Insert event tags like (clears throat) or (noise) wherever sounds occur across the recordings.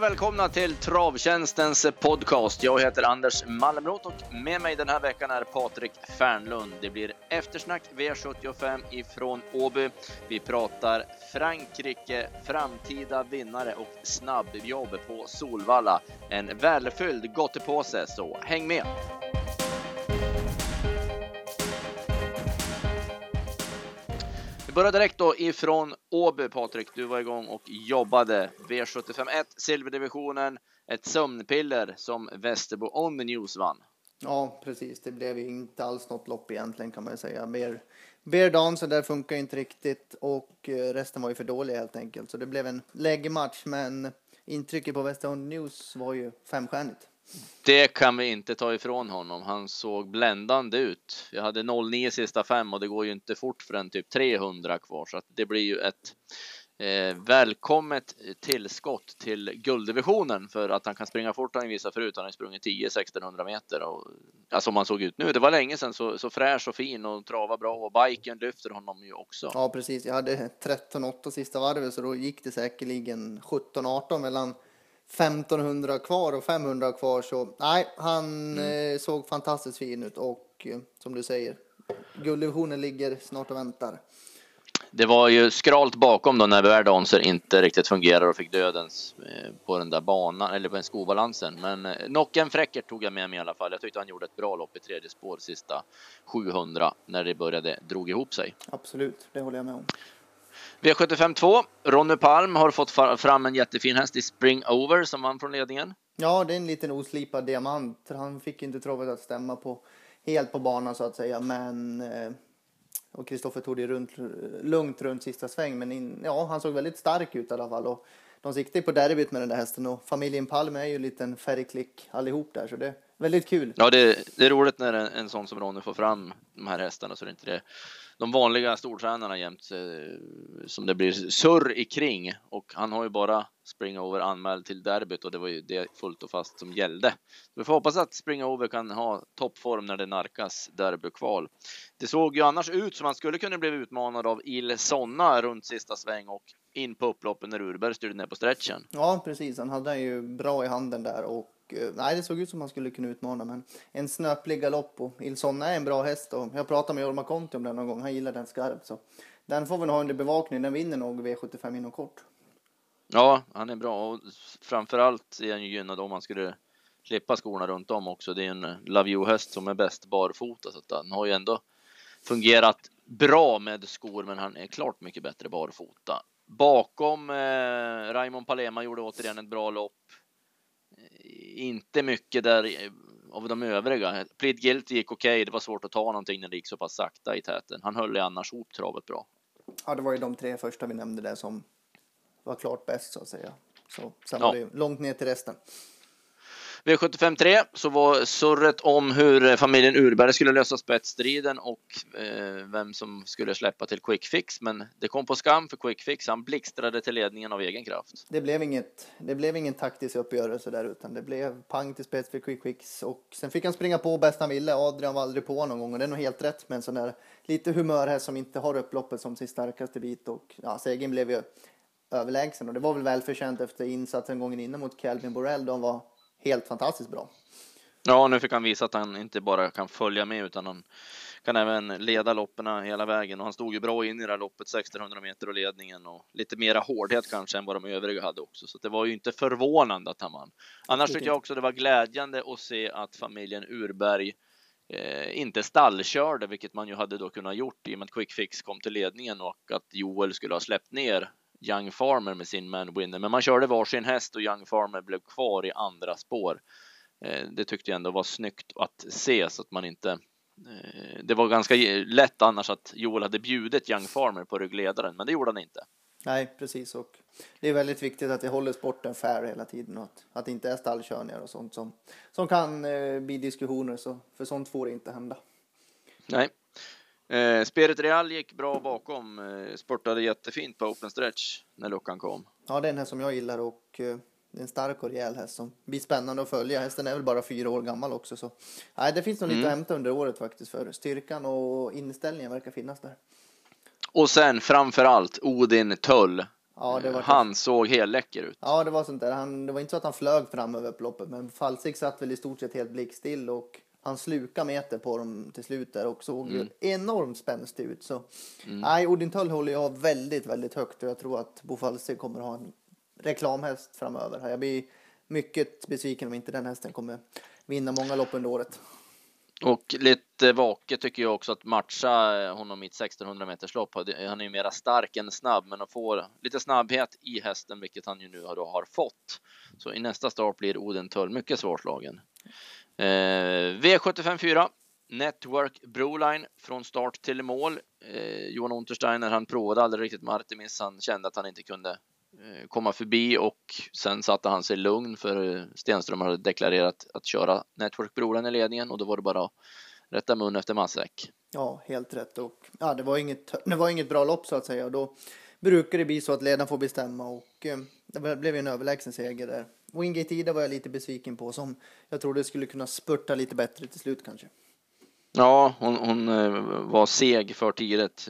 och välkomna till Travtjänstens podcast. Jag heter Anders Malmroth och med mig den här veckan är Patrik Fernlund. Det blir eftersnack V75 ifrån Åby. Vi pratar Frankrike, framtida vinnare och snabbjobb på Solvalla. En välfylld gottepåse, så häng med! Vi börjar direkt då ifrån Åby, Patrik. Du var igång och jobbade. V751, silverdivisionen, ett sömnpiller som Västerbo On the News vann. Ja, precis. Det blev ju inte alls något lopp egentligen kan man ju säga. Mer, Bear så där funkar inte riktigt och eh, resten var ju för dåliga helt enkelt. Så det blev en läggmatch, men intrycket på Västerbo News var ju femstjärnigt. Det kan vi inte ta ifrån honom. Han såg bländande ut. Jag hade 09 sista fem och det går ju inte fort förrän typ 300 kvar så att det blir ju ett eh, välkommet tillskott till gulddivisionen för att han kan springa fort. Han visar förut. Han har sprungit 10 1600 meter och alltså som han såg ut nu. Det var länge sedan så, så fräsch och fin och trava bra och biken lyfter honom ju också. Ja, precis. Jag hade 13-8 sista varvet så då gick det säkerligen 17-18 mellan 1500 kvar och 500 kvar så nej, han mm. eh, såg fantastiskt fin ut och eh, som du säger, gulddivisionen ligger snart och väntar. Det var ju skralt bakom då när Verdonser inte riktigt fungerar och fick dödens eh, på den där banan eller på den skobalansen. Men eh, Nocken Fräckert tog jag med mig i alla fall. Jag tyckte han gjorde ett bra lopp i tredje spår sista 700 när det började drog ihop sig. Absolut, det håller jag med om. V75 2. Ronny Palm har fått fram en jättefin häst i Spring Over som vann från ledningen. Ja, det är en liten oslipad diamant. Han fick inte travet att stämma på helt på banan så att säga, men eh, och Kristoffer tog det runt, lugnt runt sista sväng, men in, ja, han såg väldigt stark ut i alla fall. Och de siktar på derbyt med den där hästen och familjen Palm är ju en liten färgklick allihop där, så det är väldigt kul. Ja, det, det är roligt när en, en sån som Ronny får fram de här hästarna så det inte det de vanliga stortränarna jämt eh, som det blir surr i kring och han har ju bara Springover anmäld till derbyt och det var ju det fullt och fast som gällde. Vi får hoppas att Springover kan ha toppform när det narkas derbykval. Det såg ju annars ut som han skulle kunna bli utmanad av Il Sonna runt sista sväng och in på upploppen när Urberg styrde ner på stretchen. Ja, precis. Han hade ju bra i handen där och Eh, nej, det såg ut som han skulle kunna utmana, men en snöplig galopp och Ilson är en bra häst och jag pratade med Jorma Conti om den någon gång. Han gillar den skarpt så den får vi nog ha under bevakning. Den vinner nog V75 inom kort. Ja, han är bra och framförallt är han ju gynnad om han skulle slippa skorna runt om också. Det är en Love You häst som är bäst barfota så att han har ju ändå fungerat bra med skor, men han är klart mycket bättre barfota. Bakom eh, Raymond Palema gjorde återigen ett bra lopp inte mycket där av de övriga. Plead Guilty gick okej. Okay. Det var svårt att ta någonting när det gick så pass sakta i täten. Han höll ju annars ihop travet bra. Ja, det var ju de tre första vi nämnde där som var klart bäst så att säga. Så sen ja. var det långt ner till resten. V75 3 så var surret om hur eh, familjen Urberg skulle lösa spetsstriden och eh, vem som skulle släppa till Quickfix, Men det kom på skam för Quickfix. Han blixtrade till ledningen av egen kraft. Det blev inget. Det blev ingen taktisk uppgörelse där utan det blev pang till spets för Quickfix. Och sen fick han springa på bäst han ville. Adrian var aldrig på någon gång och det är nog helt rätt med en sån där lite humör här som inte har upploppet som sin starkaste bit och ja, segern blev ju överlägsen och det var väl välförtjänt efter insatsen gången innan mot Calvin Borrell. De var helt fantastiskt bra. Ja, nu fick han visa att han inte bara kan följa med utan han kan även leda loppen hela vägen och han stod ju bra in i det här loppet 1600 meter och ledningen och lite mera hårdhet kanske än vad de övriga hade också. Så det var ju inte förvånande att han vann. Annars tycker jag också det var glädjande att se att familjen Urberg eh, inte stallkörde, vilket man ju hade då kunnat gjort i och med att Quick Fix kom till ledningen och att Joel skulle ha släppt ner Young Farmer med sin Man Winner. Men man körde varsin häst och Young Farmer blev kvar i andra spår. Eh, det tyckte jag ändå var snyggt att se så att man inte eh, det var ganska lätt annars att Joel hade bjudit Young Farmer på ryggledaren, men det gjorde han inte. Nej, precis. Och det är väldigt viktigt att det håller sporten fair hela tiden och att, att det inte är stallkörningar och sånt som, som kan eh, bli diskussioner. Så, för sånt får det inte hända. Nej, Eh, Spirit Real gick bra bakom, eh, spurtade jättefint på open stretch när luckan kom. Ja, det är den här som jag gillar och eh, det är en stark och rejäl häst som blir spännande att följa. Hästen är väl bara fyra år gammal också så nej, det finns nog lite mm. att hämta under året faktiskt för styrkan och inställningen verkar finnas där. Och sen framför allt Odin Tull Ja, det var Han såg helt läcker ut. Ja, det var sånt där. Han, det var inte så att han flög fram över upploppet, men Falsik satt väl i stort sett helt blickstill och han slukade meter på dem till slut där och såg ju enormt spänstig ut. Så nej, Odin Tull håller jag väldigt, väldigt högt och jag tror att Bo Falsik kommer ha en reklamhäst framöver. Jag blir mycket besviken om inte den hästen kommer vinna många lopp under året. Och lite vaket tycker jag också att matcha honom i ett 1600 meters lopp. Han är ju mera stark än snabb, men att få lite snabbhet i hästen, vilket han ju nu har, har fått. Så i nästa start blir Oden Tull mycket svårslagen. Eh, V754, Network Broline från start till mål. Eh, Johan Untersteiner, han provade aldrig riktigt med Artemis. Han kände att han inte kunde eh, komma förbi och sen satte han sig lugn för eh, Stenström hade deklarerat att köra Network Broline i ledningen och då var det bara att rätta mun efter matsäck. Ja, helt rätt. Och, ja, det, var inget, det var inget bra lopp så att säga. Och då brukar det bli så att ledaren får bestämma och eh, det blev en överlägsen seger där. Wingate Ida var jag lite besviken på som jag trodde skulle kunna spurta lite bättre till slut kanske. Ja, hon, hon eh, var seg för tidigt.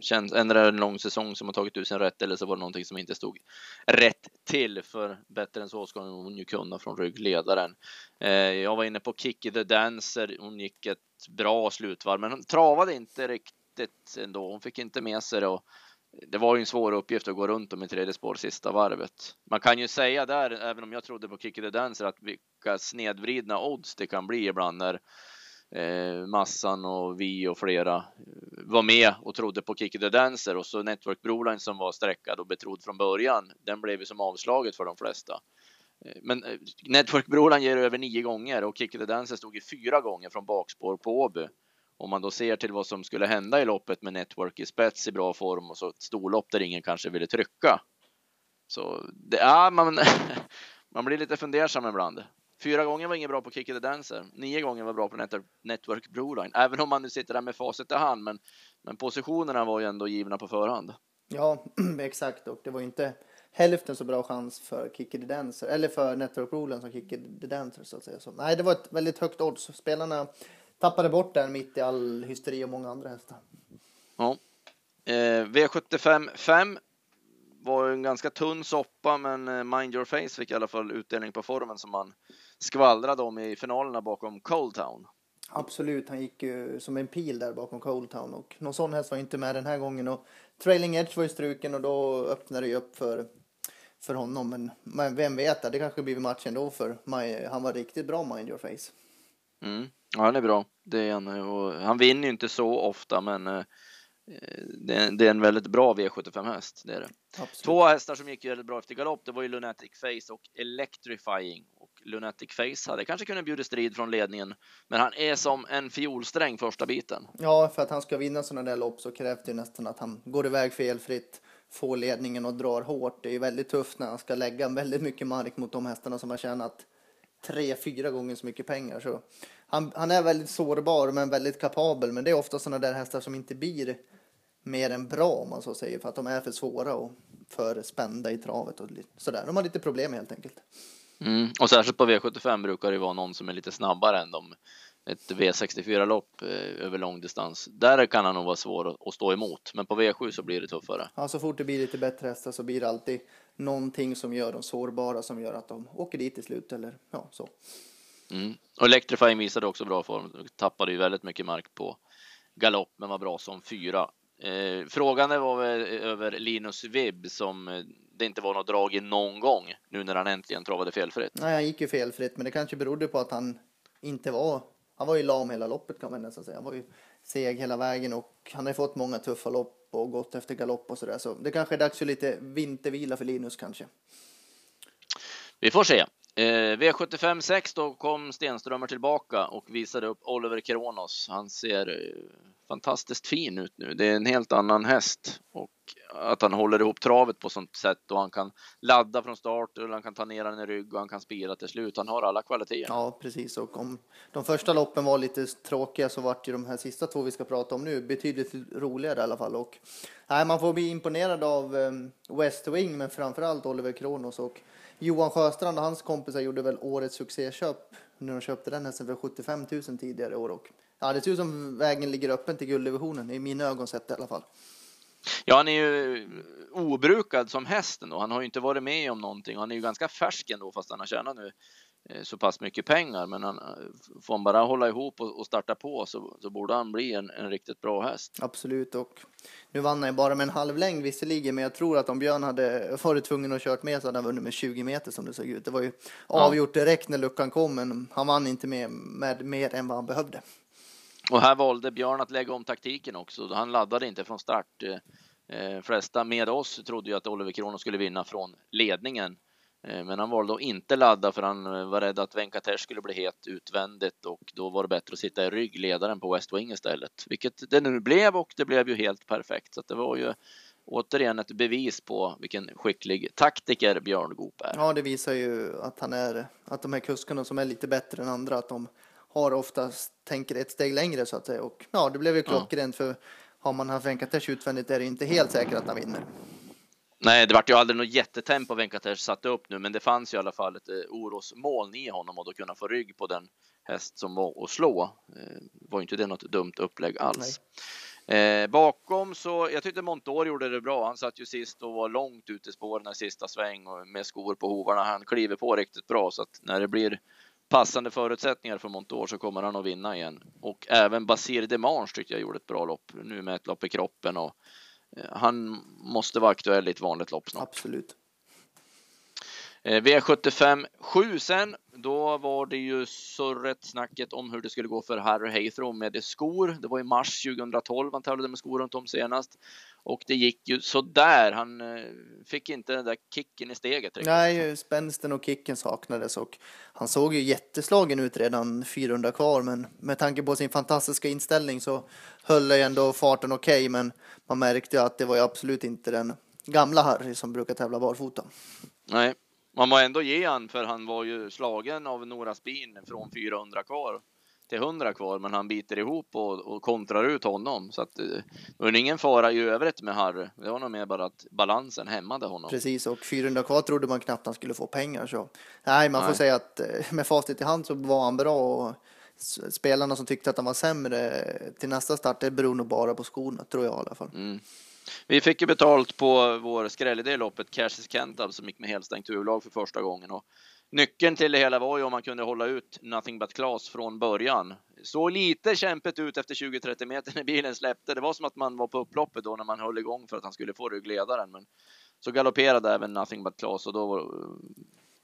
Känns, ändrar en lång säsong som har tagit ut sin rätt eller så var det någonting som inte stod rätt till för bättre än så ska hon ju kunna från ryggledaren. Eh, jag var inne på Kiki the Dancer. Hon gick ett bra slutvarv, men hon travade inte riktigt ändå. Hon fick inte med sig det och det var ju en svår uppgift att gå runt om i tredje spår sista varvet. Man kan ju säga där, även om jag trodde på Kiki the Dancer, att vilka snedvridna odds det kan bli ibland när eh, Massan och vi och flera eh, var med och trodde på Kiki the Dancer och så Network Broline som var sträckad och betrodd från början. Den blev ju som avslaget för de flesta. Eh, men eh, Network Broline ger över nio gånger och Kiki the Dancer stod i fyra gånger från bakspår på Åby. Om man då ser till vad som skulle hända i loppet med Network i spets i bra form och så ett storlopp där ingen kanske ville trycka. Så det, ja, man, (laughs) man blir lite fundersam ibland. Fyra gånger var inget bra på Kick the Dancer. Nio gånger var bra på Network Broline. Även om man nu sitter där med facit i hand. Men, men positionerna var ju ändå givna på förhand. Ja, (clears throat) exakt. Och det var inte hälften så bra chans för Kick the Dancer. Eller för Network Broline som Kick the Dancer så att säga. Så, nej, det var ett väldigt högt odds. Spelarna tappade bort den mitt i all hysteri och många andra hästar. Ja. Eh, V75 5 var en ganska tunn soppa, men eh, Mind Your Face fick i alla fall utdelning på formen som man skvallrade om i finalerna bakom Cold Town. Absolut, han gick ju som en pil där bakom Cold Town och någon sån häst var inte med den här gången och Trailing Edge var ju struken och då öppnade det ju upp för, för honom. Men, men vem vet, det kanske blir matchen då för My, han var riktigt bra Mind Your Face. Mm. Ja, han är bra. Det är han. Och han vinner ju inte så ofta, men eh, det är, det är en väldigt bra V75-häst. Det är det. Absolut. Två hästar som gick väldigt bra efter galopp, det var ju Lunatic Face och Electrifying. Och Lunatic Face hade kanske kunnat bjuda strid från ledningen, men han är som en fiolsträng första biten. Ja, för att han ska vinna sådana där lopp så krävs det nästan att han går iväg felfritt, får ledningen och drar hårt. Det är väldigt tufft när han ska lägga väldigt mycket mark mot de hästarna som har tjänat tre, fyra gånger så mycket pengar. Så han, han är väldigt sårbar men väldigt kapabel. Men det är ofta sådana där hästar som inte blir mer än bra om man så säger. För att de är för svåra och för spända i travet och sådär. De har lite problem helt enkelt. Mm. Och särskilt på V75 brukar det vara någon som är lite snabbare än de ett V64-lopp eh, över lång distans. Där kan han nog vara svår att stå emot, men på V7 så blir det tuffare. Ja, så fort det blir lite bättre hästar så blir det alltid någonting som gör dem sårbara, som gör att de åker dit till slut eller ja, så. Mm. Och Electrifying visade också bra form, tappade ju väldigt mycket mark på galopp, men var bra som fyra. Eh, frågan var väl över Linus Vibb som eh, det inte var något drag i någon gång nu när han äntligen travade felfritt. Nej, han gick ju felfritt, men det kanske berodde på att han inte var. Han var ju lam hela loppet kan man nästan säga. Han var ju seg hela vägen och han har fått många tuffa lopp och gått efter galopp och så där. Så det kanske är dags för lite vintervila för Linus kanske. Vi får se. Eh, V75 6 då kom Stenströmer tillbaka och visade upp Oliver Kronos. Han ser eh, fantastiskt fin ut nu. Det är en helt annan häst och att han håller ihop travet på sånt sätt och han kan ladda från start och han kan ta ner den i rygg och han kan spira till slut. Han har alla kvaliteter. Ja, precis. Och om de första loppen var lite tråkiga så vart ju de här sista två vi ska prata om nu betydligt roligare i alla fall. Och nej, man får bli imponerad av ehm, West Wing, men framförallt Oliver Kronos och Johan Sjöstrand och hans kompisar gjorde väl årets succéköp när de köpte den hästen för 75 000 tidigare år. Och, ja, det ser ut som vägen ligger öppen till gulddivisionen i mina ögon sett i alla fall. Ja, han är ju obrukad som hästen då. Han har ju inte varit med om någonting. Han är ju ganska färsk ändå fast han har tjänat nu Eh, så pass mycket pengar. Men han, eh, får han bara hålla ihop och, och starta på så, så borde han bli en, en, riktigt bra häst. Absolut och nu vann han ju bara med en halv längd visserligen, men jag tror att om Björn hade varit tvungen att kört med så hade han vunnit med 20 meter som det såg ut. Det var ju avgjort direkt när luckan kom, men han vann inte med, med mer än vad han behövde. Och här valde Björn att lägga om taktiken också. Han laddade inte från start. Eh, flesta med oss trodde ju att Oliver Kronos skulle vinna från ledningen eh, men han valde att inte ladda för han eh, var rädd att Venkatesh skulle bli het utvändigt och då var det bättre att sitta i ryggledaren på West Wing istället, vilket det nu blev och det blev ju helt perfekt. Så det var ju återigen ett bevis på vilken skicklig taktiker Björn Goop är. Ja, det visar ju att han är att de här kuskarna som är lite bättre än andra, att de har oftast tänker ett steg längre så att säga. Och ja, det blev ju klockrent ja. för har man haft Venkatesh utvändigt är det inte helt säkert att han vinner. Nej, det vart ju aldrig något jättetempo Venkatesh satte upp nu, men det fanns ju i alla fall ett eh, orosmoln i honom och då kunna få rygg på den häst som var att slå. Eh, var inte det något dumt upplägg alls. Eh, bakom så, jag tyckte Montor gjorde det bra. Han satt ju sist och var långt ute i spåren i sista sväng och med skor på hovarna. Han kliver på riktigt bra så att när det blir passande förutsättningar för Montor så kommer han att vinna igen. Och även Basir Demange tyckte jag gjorde ett bra lopp nu med ett lopp i kroppen och eh, han måste vara aktuell i ett vanligt lopp snart. Absolut. Eh, V75 7 sen, då var det ju surret snacket om hur det skulle gå för Harry Haythrow med skor. Det var i mars 2012 han tävlade med skor runt om senast och det gick ju så där. Han eh, fick inte den där kicken i steget. Riktigt. Nej, spänsten och kicken saknades och han såg ju jätteslagen ut redan 400 kvar, men med tanke på sin fantastiska inställning så höll ju ändå farten okej, okay, men man märkte ju att det var ju absolut inte den gamla Harry som brukar tävla barfota. Nej, man må ändå ge han för han var ju slagen av Nora Spin från 400 kvar till 100 kvar, men han biter ihop och, och kontrar ut honom. Så att eh, det var ingen fara i övrigt med Harry. Det var nog mer bara att balansen hämmade honom. Precis, och 400 kvar trodde man knappt han skulle få pengar. Så nej, man får säga att eh, med facit i hand så var han bra. Och spelarna som tyckte att han var sämre till nästa start, det beror nog bara på skorna, tror jag i alla fall. Mm. Vi fick ju betalt på vår skräll i loppet, Cassius Kentab som gick med helstängt huvudlag för första gången. Och nyckeln till det hela var ju om man kunde hålla ut Nothing But Class från början. Så lite kämpet ut efter 20-30 meter när bilen släppte. Det var som att man var på upploppet då när man höll igång för att han skulle få ryggledaren. Men så galopperade även Nothing But Class och då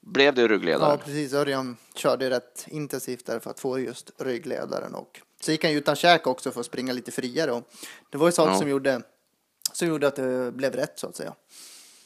blev det ryggledaren. Ja, precis. Örjan körde rätt intensivt där för att få just ryggledaren och så gick han utan käk också för att springa lite friare och det var ju saker ja. som gjorde som gjorde att det blev rätt så att säga.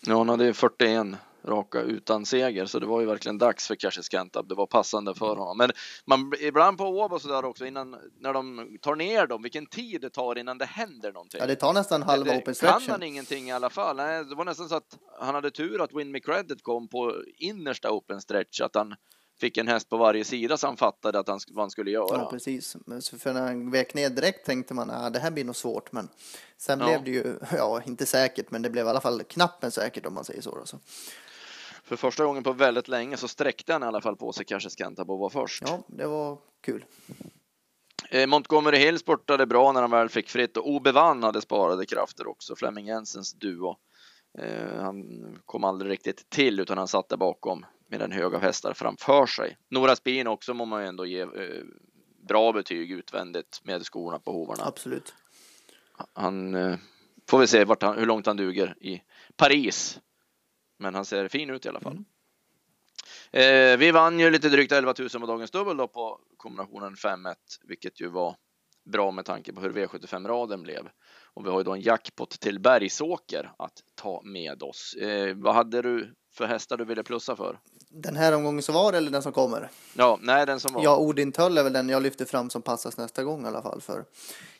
Ja, han hade 41 raka utan seger, så det var ju verkligen dags för Cassius Cantab. Det var passande för honom. Men man, ibland på Åbo och så där också, innan, när de tar ner dem, vilken tid det tar innan det händer någonting. Ja, det tar nästan halva open stretchen. Kan han ingenting i alla fall? Nej, det var nästan så att han hade tur att Win Me Credit kom på innersta open stretch, att han fick en häst på varje sida så han fattade att han, vad han skulle göra. Ja, precis. Men för när han vek ner direkt tänkte man att ah, det här blir nog svårt. Men sen ja. blev det ju, (laughs) ja, inte säkert, men det blev i alla fall knappen säkert om man säger så. Alltså. För första gången på väldigt länge så sträckte han i alla fall på sig kanske Skantabo var först. Ja, det var kul. Eh, Montgomery Hill spurtade bra när han väl fick fritt och Obevann hade sparade krafter också, Flemming Jensens duo. Eh, han kom aldrig riktigt till utan han satt där bakom med en hög av hästar framför sig. Nora Spin också må man ju ändå ge eh, bra betyg utvändigt med skorna på hovarna. Absolut. Han eh, får vi se vart han, hur långt han duger i Paris. Men han ser fin ut i alla fall. Mm. Eh, vi vann ju lite drygt 11 000 på dagens dubbel då på kombinationen 5-1, vilket ju var bra med tanke på hur V75-raden blev. Och vi har ju då en jackpot till Bergsåker att ta med oss. Eh, vad hade du för hästar du ville plussa för? Den här omgången som var eller den som kommer? Ja, nej den som var. Ja, Odin Töll är väl den jag lyfter fram som passas nästa gång i alla fall. För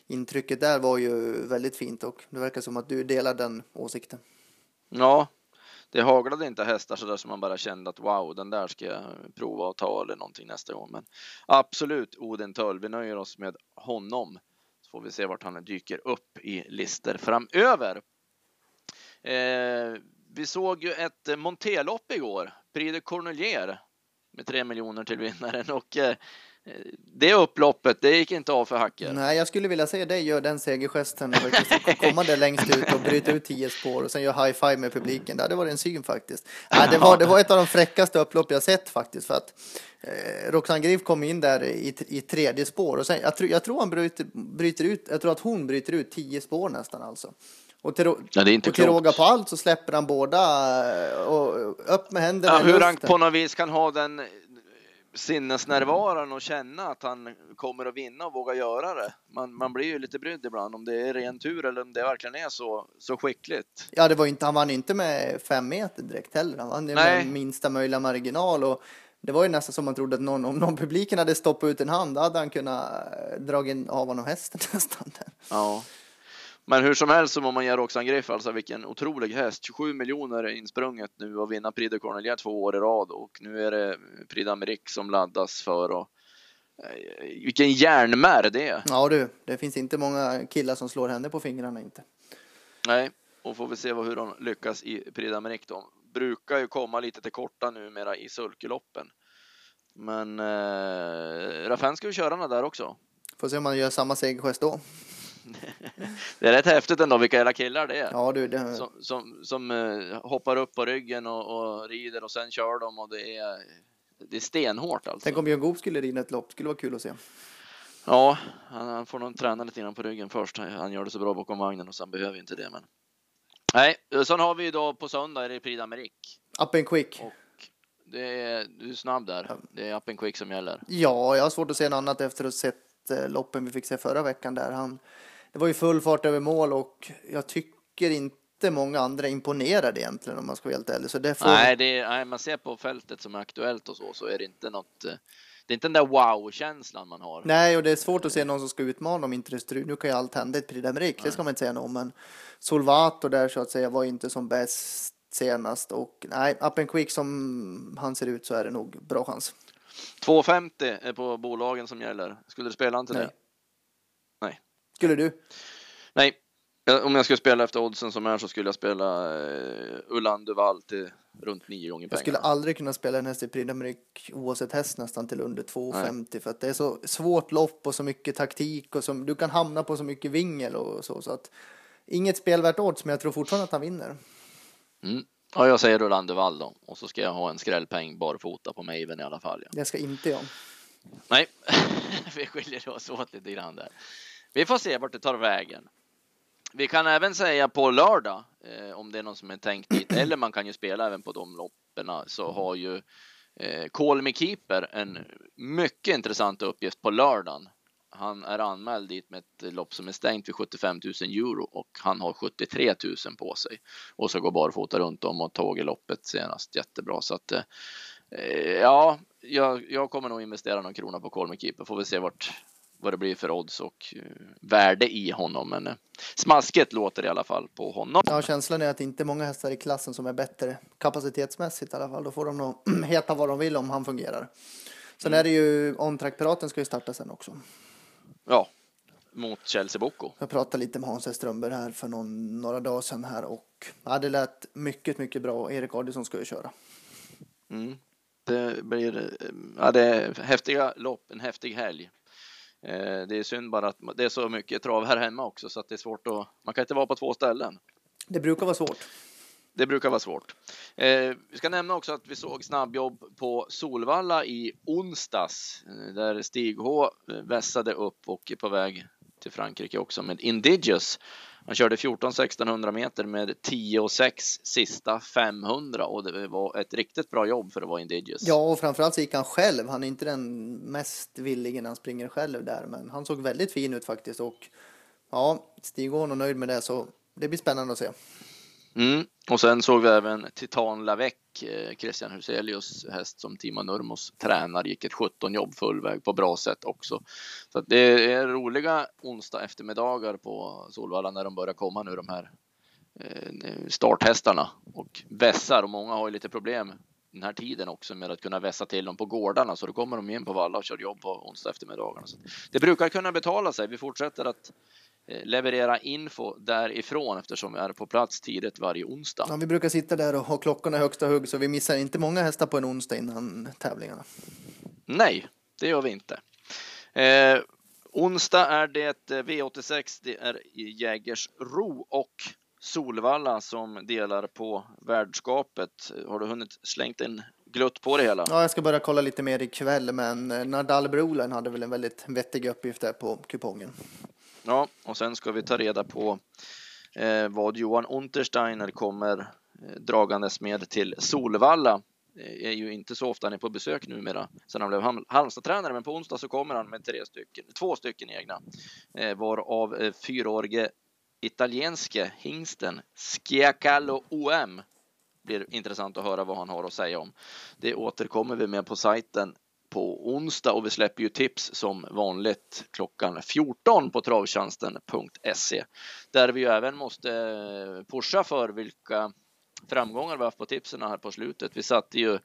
intrycket där var ju väldigt fint och det verkar som att du delar den åsikten. Ja, det haglade inte hästar så där som man bara kände att wow, den där ska jag prova att ta eller någonting nästa gång. Men absolut Odin Töll, vi nöjer oss med honom. Så får vi se vart han dyker upp i lister framöver. Eh, vi såg ju ett Montelopp igår, Prix de Cornelier med 3 miljoner till vinnaren och eh, det upploppet, det gick inte av för hacker. Nej, jag skulle vilja se dig göra den segergesten och komma där längst ut och bryta ut tio spår och sen göra high five med publiken. Det hade varit en syn faktiskt. Nej, det, var, det var ett av de fräckaste upplopp jag sett faktiskt för att eh, Roxanne Griff kom in där i, i tredje spår och sen, jag, tr jag tror han bryter, bryter ut, jag tror att hon bryter ut tio spår nästan alltså. Och till, ja, det är inte och till råga på allt så släpper han båda eh, och upp med händerna ja, Hur han på något vis kan ha den sinnesnärvaron och känna att han kommer att vinna och våga göra det. Man, man blir ju lite brydd ibland om det är ren tur eller om det verkligen är så, så skickligt. Ja, det var inte, han vann inte med fem meter direkt heller. Han vann med minsta möjliga marginal och det var ju nästan som man trodde att någon, om någon (laughs) publiken hade stoppat ut en hand, då hade han kunnat eh, dra in av honom hästen (laughs) nästan. Ja. Men hur som helst så må man ge Roxanne Griff, alltså vilken otrolig häst. 27 miljoner insprunget nu och vinna Prix de Cornelia två år i rad och nu är det Prix d'Amérique som laddas för och eh, vilken järnmär det är. Ja du, det finns inte många killar som slår henne på fingrarna inte. Nej, och får vi se hur de lyckas i Prix d'Amérique då. Brukar ju komma lite till korta numera i sulkeloppen. Men eh, Raffin ska ju köra den där också. Får se om man gör samma segergest då det är rätt häftigt ändå vilka jävla killar det är. Ja, du, det... Som, som, som uh, hoppar upp på ryggen och, och, rider och sen kör de och det är, det är stenhårt alltså. Tänk om Björn Goop skulle rida ett lopp, skulle vara kul att se. Ja, han, han får nog träna lite grann på ryggen först. Han gör det så bra bakom vagnen och sen behöver inte det. Men... Nej, sen har vi ju då på söndag är det Prix d'Amérique. Up and quick. Och det är, du är snabb där. Det är up and quick som gäller. Ja, jag har svårt att se något annat efter att ha sett Eh, loppen vi fick se förra veckan där. Han, det var ju full fart över mål och jag tycker inte många andra imponerade egentligen om man ska vara helt ärlig. Så det får... nej, det är, nej, man ser på fältet som är aktuellt och så, så är det inte något eh, det är inte den där wow-känslan man har. Nej, och det är svårt att se någon som ska utmana om inte det Nu kan ju allt hända i ett Prix det ska man inte säga något men Solvato där så att säga var inte som bäst senast och nej, up and quick som han ser ut så är det nog bra chans. 2,50 är på bolagen som gäller. Skulle du spela inte det? Skulle du? Nej. Om jag skulle spela efter oddsen som är så skulle jag spela Ullan Duval till runt nio gånger pengarna. Jag skulle aldrig kunna spela en häst i Prix oavsett häst nästan till under 2,50 för att det är så svårt lopp och så mycket taktik och som du kan hamna på så mycket vingel och så så att inget spelvärt odds men jag tror fortfarande att han vinner. Mm. Ja, jag säger Rolander Wall då och så ska jag ha en skrällpeng barfota på Maven i alla fall. Ja. Det ska inte jag. Nej, (laughs) vi skiljer oss åt lite grann där. Vi får se vart det tar vägen. Vi kan även säga på lördag, eh, om det är någon som är tänkt dit, (clears throat) eller man kan ju spela även på de loppen, så har ju eh, Call Me Keeper en mycket intressant uppgift på lördagen. Han är anmäld dit med ett lopp som är stängt vid 75 000 euro och han har 73 000 på sig och så går barfota runt om och tåg i loppet senast jättebra så att eh, ja, jag, jag, kommer nog investera någon krona på Colmy Keeper. Får vi se vart vad det blir för odds och uh, värde i honom. Men uh, smasket låter i alla fall på honom. Ja, känslan är att det inte är många hästar i klassen som är bättre kapacitetsmässigt i alla fall. Då får de nog (clears throat) heta vad de vill om han fungerar. Sen mm. är det ju On Track Piraten ska ju starta sen också. Ja, mot Chelsea Boko. Jag pratade lite med Hans Strömberg här för någon, några dagar sedan här och ja, det lät mycket, mycket bra. Erik Adielsson ska ju köra. Mm. Det blir ja, det häftiga lopp, en häftig helg. Eh, det är synd bara att det är så mycket trav här hemma också så att det är svårt att, man kan inte vara på två ställen. Det brukar vara svårt. Det brukar vara svårt. Eh, vi ska nämna också att vi såg snabbjobb på Solvalla i onsdags eh, där Stig H eh, vässade upp och är på väg till Frankrike också med Indigius. Han körde 14 1600 meter med 10 och 6 sista 500 och det var ett riktigt bra jobb för att vara Indigius. Ja, och framförallt så gick han själv. Han är inte den mest villige när han springer själv där, men han såg väldigt fin ut faktiskt och ja, Stig H är nöjd med det så det blir spännande att se. Mm. Och sen såg vi även Titan Lavec, eh, Christian Huselius häst som Timo Nurmos tränar, gick ett 17 jobb full väg på bra sätt också. Så det är roliga onsdag eftermiddagar på Solvalla när de börjar komma nu de här eh, starthästarna och vässar och många har ju lite problem den här tiden också med att kunna vässa till dem på gårdarna så då kommer de in på valla och kör jobb på onsdag eftermiddagarna. Så det brukar kunna betala sig. Vi fortsätter att leverera info därifrån eftersom vi är på plats tidigt varje onsdag. Ja, vi brukar sitta där och ha klockorna i högsta hugg så vi missar inte många hästar på en onsdag innan tävlingarna. Nej, det gör vi inte. Eh, onsdag är det eh, V86. Det är Jägersro och Solvalla som delar på värdskapet. Har du hunnit slängt en glutt på det hela? Ja, jag ska börja kolla lite mer ikväll, men eh, Nadal Brolen hade väl en väldigt vettig uppgift där på kupongen. Ja, och sen ska vi ta reda på eh, vad Johan Untersteiner kommer eh, dragandes med till Solvalla. Det är ju inte så ofta han är på besök numera sen han blev Halmstad-tränare, men på onsdag så kommer han med tre stycken, två stycken egna, eh, varav eh, fyraårige italienske hingsten Schiacallo OM blir intressant att höra vad han har att säga om. Det återkommer vi med på sajten på onsdag och vi släpper ju tips som vanligt klockan 14 på travtjänsten.se där vi ju även måste eh, pusha för vilka framgångar vi haft på tipsen här på slutet. Vi satte ju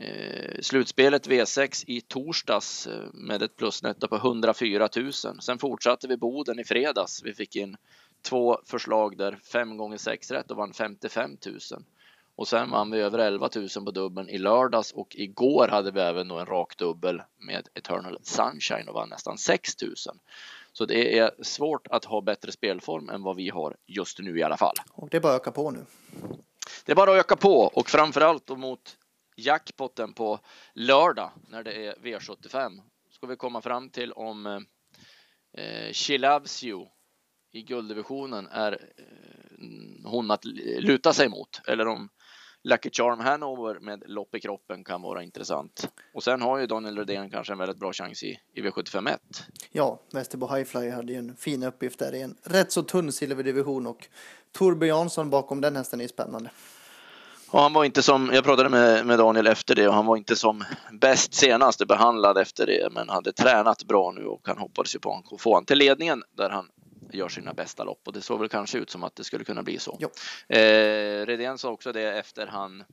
eh, slutspelet V6 i torsdags eh, med ett plusnetto på 104 000. Sen fortsatte vi Boden i fredags. Vi fick in två förslag där 5 gånger 6 rätt och vann 55 000. Och sen vann vi över 11 000 på dubbeln i lördags och igår hade vi även då en rak dubbel med Eternal Sunshine och vann nästan 6 000. Så det är svårt att ha bättre spelform än vad vi har just nu i alla fall. Och det är bara att öka på nu. Det är bara att öka på och framförallt mot jackpotten på lördag när det är V75 ska vi komma fram till om eh, She Loves You i gulddivisionen är eh, hon att luta sig mot eller om Lucky Charm Hanover med lopp i kroppen kan vara intressant. Och sen har ju Daniel Redén kanske en väldigt bra chans i, i V75 1. Ja, Västerbo Highfly hade ju en fin uppgift där i en rätt så tunn silverdivision och Torbjörn Jansson bakom den hästen är spännande. Och han var inte som, jag pratade med, med Daniel efter det och han var inte som bäst senast behandlad efter det men hade tränat bra nu och han hoppades ju på att få han till ledningen där han gör sina bästa lopp och det såg väl kanske ut som att det skulle kunna bli så. Eh, Redén sa också det efter han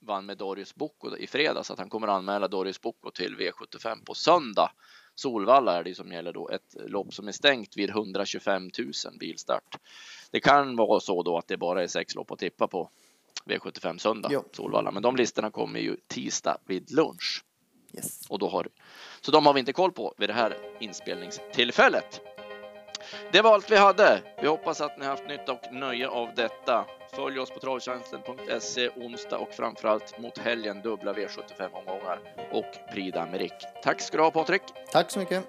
vann med Dorius Bocco i fredags att han kommer anmäla Dorius Bocco till V75 på söndag. Solvalla är det som gäller då ett lopp som är stängt vid 125 000 bilstart. Det kan vara så då att det bara är sex lopp att tippa på V75 söndag jo. Solvalla, men de listorna kommer ju tisdag vid lunch. Yes. Och då har, så de har vi inte koll på vid det här inspelningstillfället. Det var allt vi hade. Vi hoppas att ni haft nytta och nöje av detta. Följ oss på travtjänsten.se onsdag och framförallt mot helgen dubbla V75 omgångar och Prix d'Amérique. Tack ska du ha Patrik. Tack så mycket.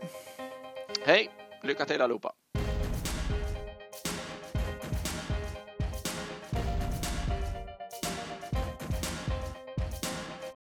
Hej, lycka till allihopa.